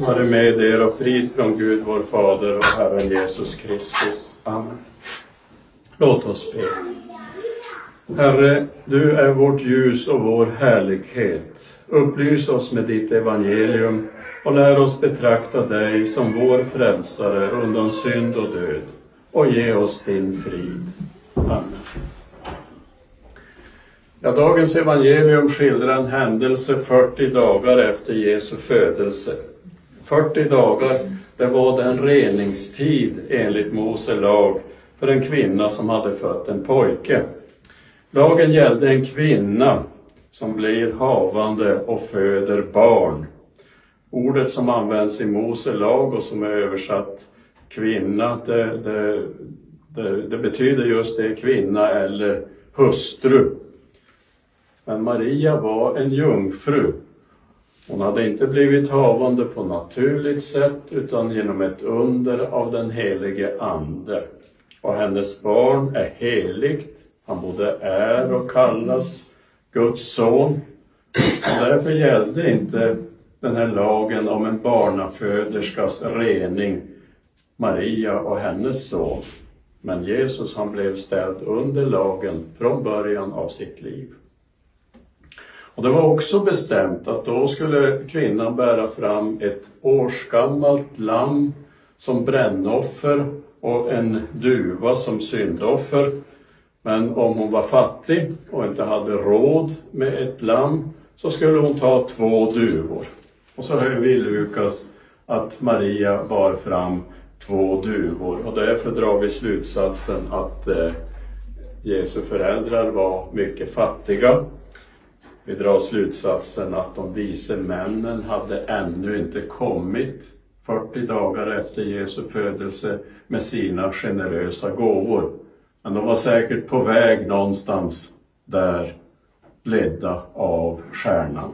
Vare med er och frid från Gud vår Fader och Herren Jesus Kristus. Amen. Låt oss be. Herre, du är vårt ljus och vår härlighet. Upplys oss med ditt evangelium och lär oss betrakta dig som vår frälsare undan synd och död och ge oss din frid. Amen. Ja, dagens evangelium skildrar en händelse 40 dagar efter Jesu födelse. 40 dagar, det var den reningstid enligt Mose lag för en kvinna som hade fött en pojke. Lagen gällde en kvinna som blir havande och föder barn. Ordet som används i Mose lag och som är översatt kvinna, det, det, det, det betyder just det, kvinna eller hustru. Men Maria var en jungfru. Hon hade inte blivit havande på naturligt sätt utan genom ett under av den helige Ande. Och hennes barn är heligt. Han både är och kallas Guds son. Och därför gällde inte den här lagen om en barnaföderskas rening Maria och hennes son. Men Jesus han blev ställd under lagen från början av sitt liv. Och det var också bestämt att då skulle kvinnan bära fram ett årsgammalt lamm som brännoffer och en duva som syndoffer. Men om hon var fattig och inte hade råd med ett lamm så skulle hon ta två duvor. Och så hör vi Lukas att Maria bar fram två duvor och därför drar vi slutsatsen att eh, Jesu föräldrar var mycket fattiga vi drar slutsatsen att de vise männen hade ännu inte kommit 40 dagar efter Jesu födelse med sina generösa gåvor. Men de var säkert på väg någonstans där, ledda av stjärnan.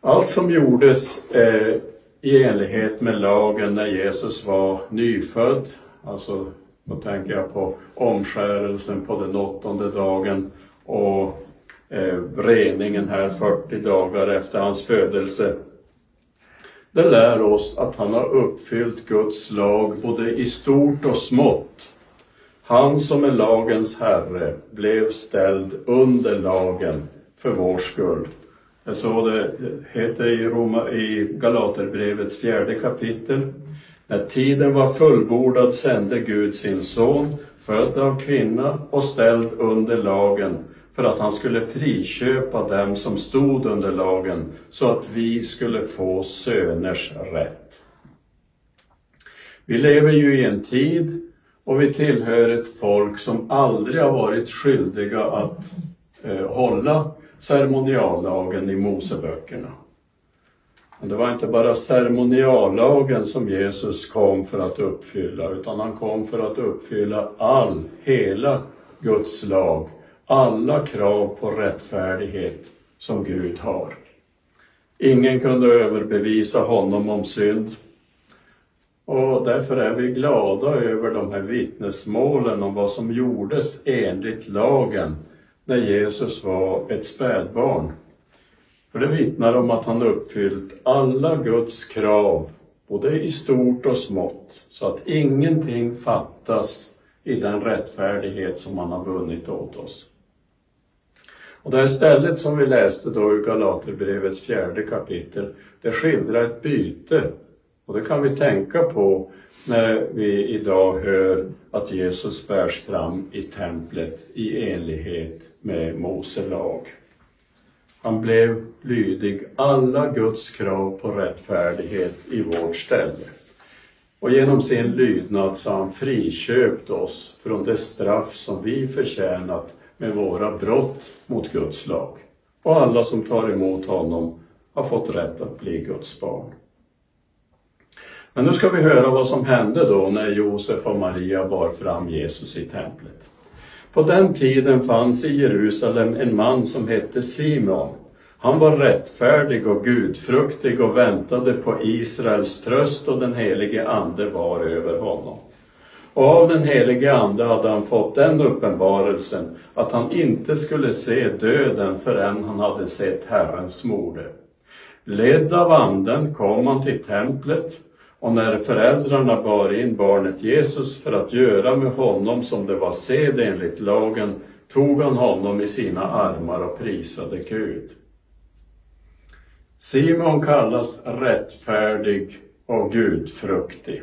Allt som gjordes eh, i enlighet med lagen när Jesus var nyfödd, alltså då tänker jag på omskärelsen på den åttonde dagen, och eh, reningen här 40 dagar efter hans födelse. Det lär oss att han har uppfyllt Guds lag både i stort och smått. Han som är lagens herre blev ställd under lagen för vår skull. Jag såg så det eh, heter i, Roma, i Galaterbrevets fjärde kapitel. När tiden var fullbordad sände Gud sin son, född av kvinna och ställd under lagen, för att han skulle friköpa dem som stod under lagen, så att vi skulle få söners rätt. Vi lever ju i en tid och vi tillhör ett folk som aldrig har varit skyldiga att eh, hålla ceremoniallagen i Moseböckerna. Men det var inte bara ceremoniallagen som Jesus kom för att uppfylla, utan han kom för att uppfylla all, hela Guds lag alla krav på rättfärdighet som Gud har. Ingen kunde överbevisa honom om synd. Och därför är vi glada över de här vittnesmålen om vad som gjordes enligt lagen när Jesus var ett spädbarn. För det vittnar om att han uppfyllt alla Guds krav, både i stort och smått, så att ingenting fattas i den rättfärdighet som han har vunnit åt oss. Och det här stället som vi läste då i Galaterbrevets fjärde kapitel, det skildrar ett byte. Och det kan vi tänka på när vi idag hör att Jesus bärs fram i templet i enlighet med Mose lag. Han blev lydig alla Guds krav på rättfärdighet i vårt ställe. Och genom sin lydnad så har han friköpt oss från det straff som vi förtjänat med våra brott mot Guds lag. Och alla som tar emot honom har fått rätt att bli Guds barn. Men nu ska vi höra vad som hände då när Josef och Maria bar fram Jesus i templet. På den tiden fanns i Jerusalem en man som hette Simon. Han var rättfärdig och gudfruktig och väntade på Israels tröst och den helige Ande var över honom. Och av den helige Ande hade han fått den uppenbarelsen att han inte skulle se döden förrän han hade sett Herrens morde. Ledd av anden kom han till templet och när föräldrarna bar in barnet Jesus för att göra med honom som det var sed enligt lagen tog han honom i sina armar och prisade Gud. Simon kallas rättfärdig och gudfruktig.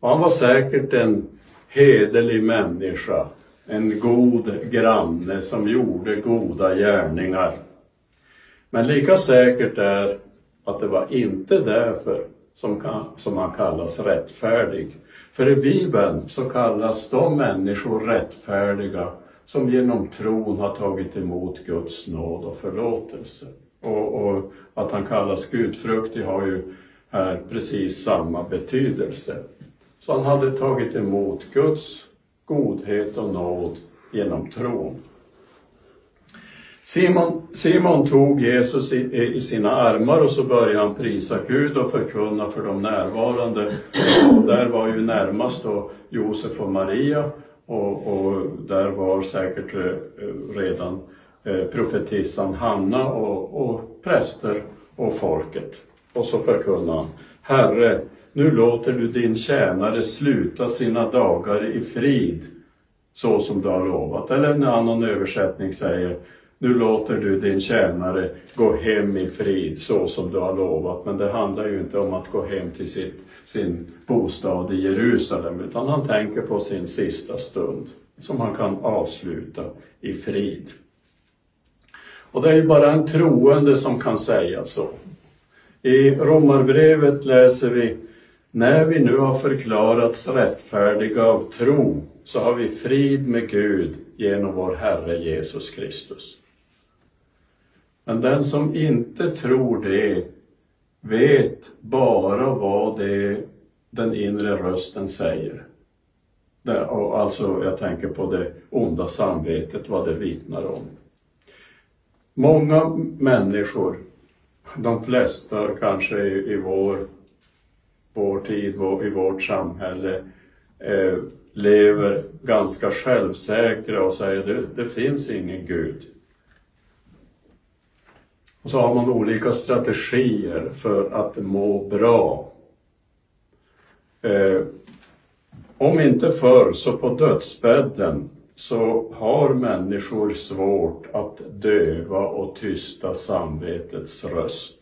Och han var säkert en hederlig människa, en god granne som gjorde goda gärningar. Men lika säkert är att det var inte därför som, som han kallas rättfärdig. För i Bibeln så kallas de människor rättfärdiga som genom tron har tagit emot Guds nåd och förlåtelse. Och, och att han kallas gudfruktig har ju här precis samma betydelse. Så han hade tagit emot Guds godhet och nåd genom tron. Simon, Simon tog Jesus i, i, sina armar och så började han prisa Gud och förkunna för de närvarande. Och där var ju närmast då Josef och Maria och, och där var säkert eh, redan eh, Eh, profetissan Hanna och, och präster och folket. Och så förkunnar han, Herre, nu låter du din tjänare sluta sina dagar i frid, så som du har lovat. Eller en annan översättning säger, nu låter du din tjänare gå hem i frid så som du har lovat. Men det handlar ju inte om att gå hem till sitt, sin bostad i Jerusalem utan han tänker på sin sista stund som han kan avsluta i frid. Och det är ju bara en troende som kan säga så. I Romarbrevet läser vi När vi nu har förklarats rättfärdiga av tro så har vi frid med Gud genom vår Herre Jesus Kristus. Men den som inte tror det vet bara vad det den inre rösten säger. Det, alltså, jag tänker på det onda samvetet, vad det vittnar om. Många människor, de flesta kanske i, i vår, vår tid, i vårt samhälle, eh, lever ganska självsäkra och säger det, det finns ingen Gud. Och så har man olika strategier för att må bra. Eh, om inte förr så på dödsbädden så har människor svårt att döva och tysta samvetets röst.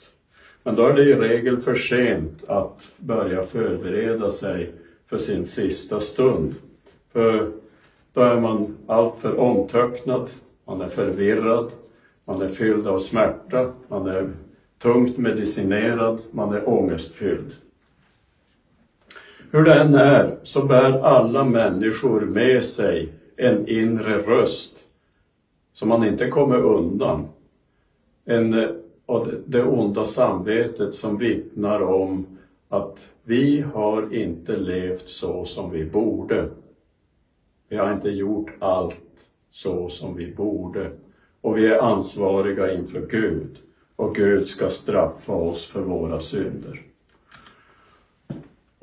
Men då är det i regel för sent att börja förbereda sig för sin sista stund. För då är man alltför omtöcknad, man är förvirrad, man är fylld av smärta, man är tungt medicinerad, man är ångestfylld. Hur det än är så bär alla människor med sig en inre röst som man inte kommer undan. En, och det onda samvetet som vittnar om att vi har inte levt så som vi borde. Vi har inte gjort allt så som vi borde och vi är ansvariga inför Gud och Gud ska straffa oss för våra synder.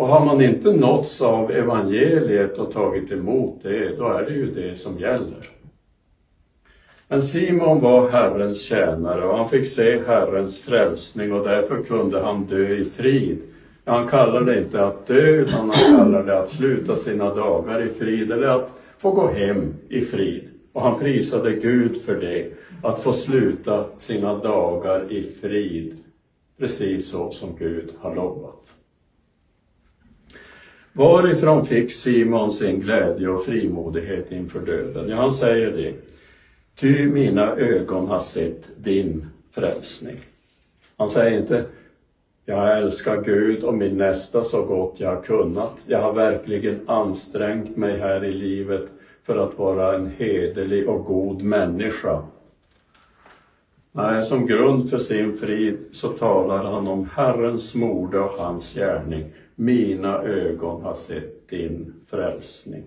Och har man inte nåtts av evangeliet och tagit emot det, då är det ju det som gäller. Men Simon var Herrens tjänare och han fick se Herrens frälsning och därför kunde han dö i frid. Han kallar det inte att dö, utan han kallar det att sluta sina dagar i frid eller att få gå hem i frid. Och han prisade Gud för det, att få sluta sina dagar i frid, precis så som Gud har lovat. Varifrån fick Simon sin glädje och frimodighet inför döden? Ja, han säger det. Ty mina ögon har sett din frälsning. Han säger inte jag älskar Gud och min nästa så gott jag har kunnat. Jag har verkligen ansträngt mig här i livet för att vara en hederlig och god människa. Nej, som grund för sin frid så talar han om Herrens mode och hans gärning. Mina ögon har sett din frälsning.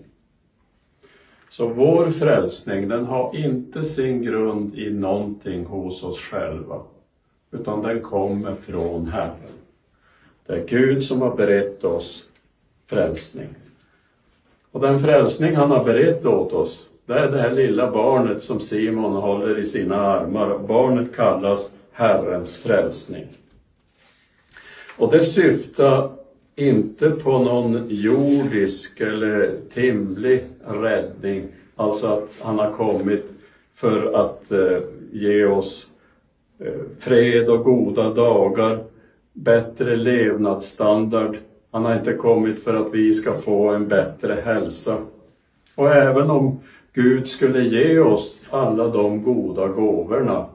Så vår frälsning, den har inte sin grund i någonting hos oss själva, utan den kommer från Herren. Det är Gud som har berett oss frälsning. Och den frälsning han har berett åt oss, det är det här lilla barnet som Simon håller i sina armar. Barnet kallas Herrens frälsning. Och det syftar inte på någon jordisk eller timlig räddning, alltså att han har kommit för att eh, ge oss eh, fred och goda dagar, bättre levnadsstandard. Han har inte kommit för att vi ska få en bättre hälsa. Och även om Gud skulle ge oss alla de goda gåvorna,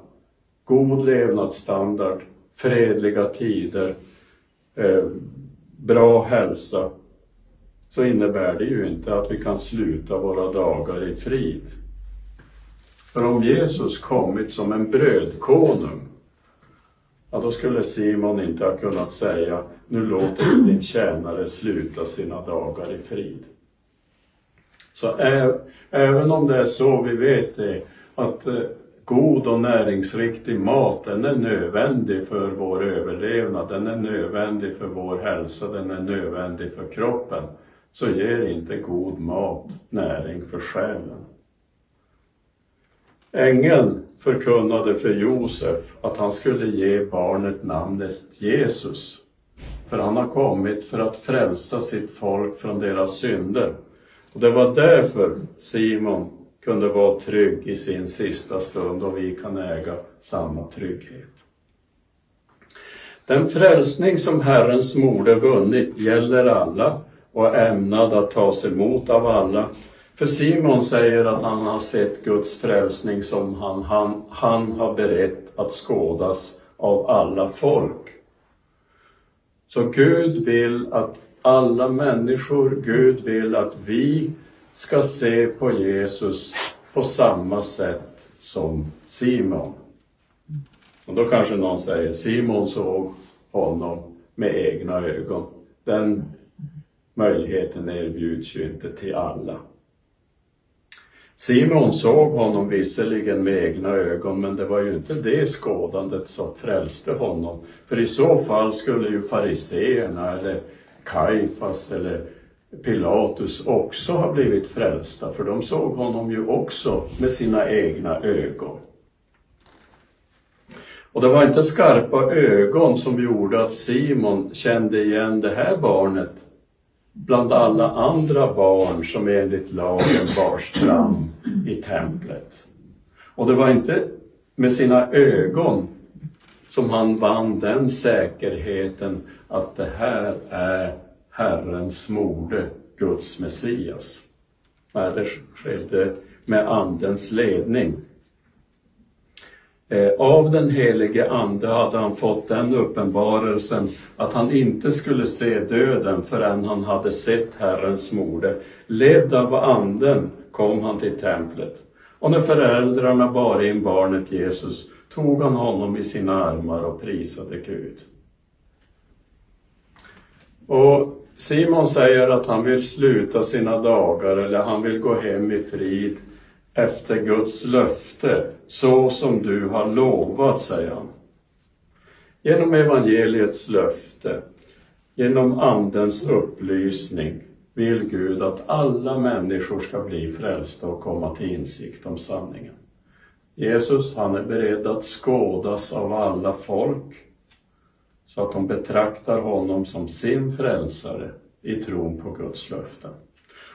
god levnadsstandard, fredliga tider, eh, bra hälsa, så innebär det ju inte att vi kan sluta våra dagar i frid. För om Jesus kommit som en brödkonung, ja då skulle Simon inte ha kunnat säga, nu låter vi din tjänare sluta sina dagar i frid. Så även om det är så vi vet det, att god och näringsriktig mat, den är nödvändig för vår överlevnad, den är nödvändig för vår hälsa, den är nödvändig för kroppen, så ger inte god mat näring för själen. Ängeln förkunnade för Josef att han skulle ge barnet namnet Jesus, för han har kommit för att frälsa sitt folk från deras synder. Och det var därför Simon kunde vara trygg i sin sista stund och vi kan äga samma trygghet. Den frälsning som Herrens moder vunnit gäller alla och är ämnad att tas emot av alla. För Simon säger att han har sett Guds frälsning som han, han, han har berett att skådas av alla folk. Så Gud vill att alla människor, Gud vill att vi ska se på Jesus på samma sätt som Simon. Och då kanske någon säger, Simon såg honom med egna ögon. Den möjligheten erbjuds ju inte till alla. Simon såg honom visserligen med egna ögon, men det var ju inte det skådandet som frälste honom. För i så fall skulle ju fariseerna eller Kaifas eller Pilatus också har blivit frälsta, för de såg honom ju också med sina egna ögon. Och det var inte skarpa ögon som gjorde att Simon kände igen det här barnet bland alla andra barn som enligt lagen bars fram i templet. Och det var inte med sina ögon som han vann den säkerheten att det här är Herrens mode, Guds Messias. Nej, det skedde med Andens ledning. Eh, av den helige Ande hade han fått den uppenbarelsen att han inte skulle se döden förrän han hade sett Herrens mode. Ledd av Anden kom han till templet. Och när föräldrarna bar in barnet Jesus tog han honom i sina armar och prisade Gud. Och Simon säger att han vill sluta sina dagar eller han vill gå hem i frid efter Guds löfte, så som du har lovat, säger han. Genom evangeliets löfte, genom Andens upplysning, vill Gud att alla människor ska bli frälsta och komma till insikt om sanningen. Jesus, han är beredd att skådas av alla folk, så att de betraktar honom som sin frälsare i tron på Guds löften.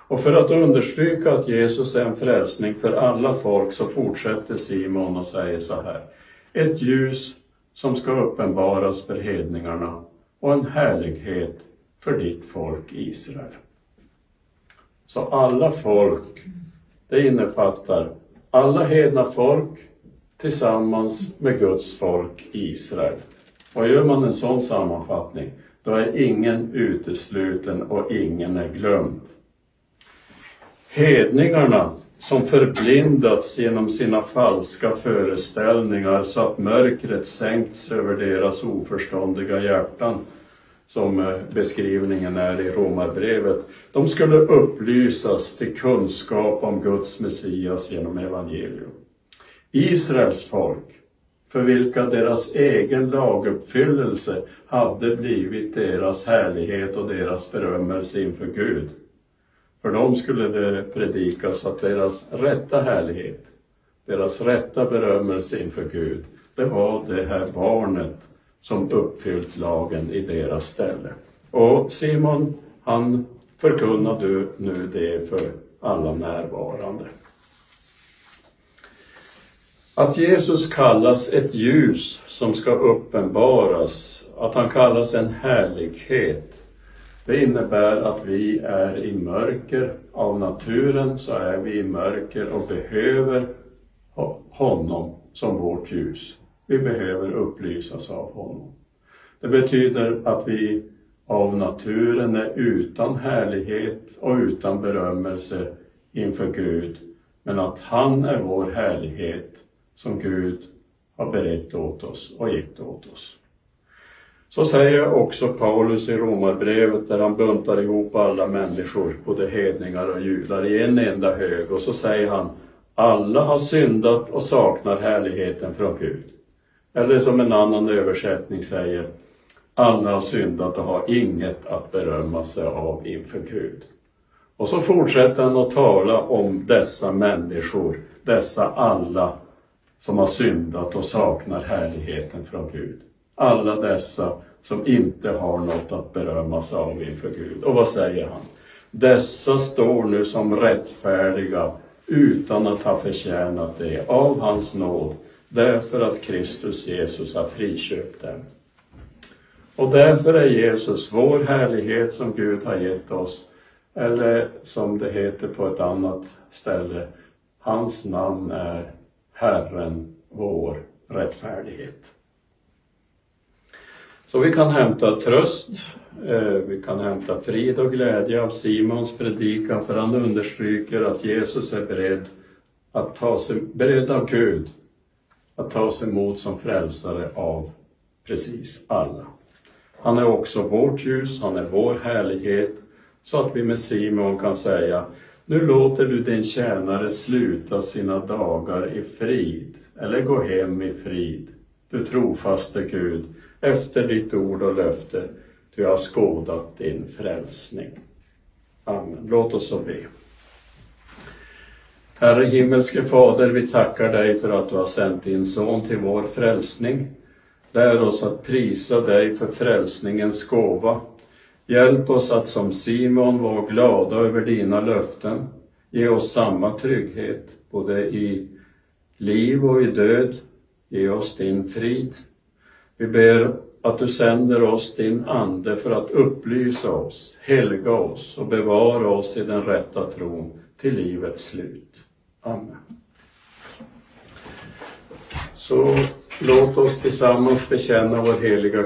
Och för att understryka att Jesus är en frälsning för alla folk så fortsätter Simon och säger så här. Ett ljus som ska uppenbaras för hedningarna och en härlighet för ditt folk Israel. Så alla folk, det innefattar alla hedna folk tillsammans med Guds folk Israel. Och gör man en sån sammanfattning, då är ingen utesluten och ingen är glömd. Hedningarna som förblindats genom sina falska föreställningar så att mörkret sänkts över deras oförståndiga hjärtan, som eh, beskrivningen är i Romarbrevet, de skulle upplysas till kunskap om Guds Messias genom evangelium. Israels folk, för vilka deras egen laguppfyllelse hade blivit deras härlighet och deras berömmelse inför Gud. För dem skulle det predikas att deras rätta härlighet, deras rätta berömmelse inför Gud, det var det här barnet som uppfyllt lagen i deras ställe. Och Simon, han förkunnade nu det för alla närvarande. Att Jesus kallas ett ljus som ska uppenbaras, att han kallas en härlighet, det innebär att vi är i mörker. Av naturen så är vi i mörker och behöver honom som vårt ljus. Vi behöver upplysas av honom. Det betyder att vi av naturen är utan härlighet och utan berömmelse inför Gud, men att han är vår härlighet som Gud har berett åt oss och gett åt oss. Så säger också Paulus i Romarbrevet där han buntar ihop alla människor, både hedningar och judar, i en enda hög och så säger han alla har syndat och saknar härligheten från Gud. Eller som en annan översättning säger alla har syndat och har inget att berömma sig av inför Gud. Och så fortsätter han att tala om dessa människor, dessa alla som har syndat och saknar härligheten från Gud. Alla dessa som inte har något att berömmas av inför Gud. Och vad säger han? Dessa står nu som rättfärdiga utan att ha förtjänat det av hans nåd, därför att Kristus Jesus har friköpt dem. Och därför är Jesus vår härlighet som Gud har gett oss, eller som det heter på ett annat ställe, hans namn är Herren vår rättfärdighet. Så vi kan hämta tröst, eh, vi kan hämta frid och glädje av Simons predikan för han understryker att Jesus är beredd att ta sig, beredd av Gud att ta sig emot som frälsare av precis alla. Han är också vårt ljus, han är vår härlighet, så att vi med Simon kan säga nu låter du din tjänare sluta sina dagar i frid, eller gå hem i frid, du trofaste Gud, efter ditt ord och löfte, du har skådat din frälsning. Amen. Låt oss så be. Herre himmelske Fader, vi tackar dig för att du har sänt din son till vår frälsning. Lär oss att prisa dig för frälsningens gåva. Hjälp oss att som Simon vara glada över dina löften. Ge oss samma trygghet, både i liv och i död. Ge oss din frid. Vi ber att du sänder oss din Ande för att upplysa oss, helga oss och bevara oss i den rätta tron till livets slut. Amen. Så låt oss tillsammans bekänna vår heliga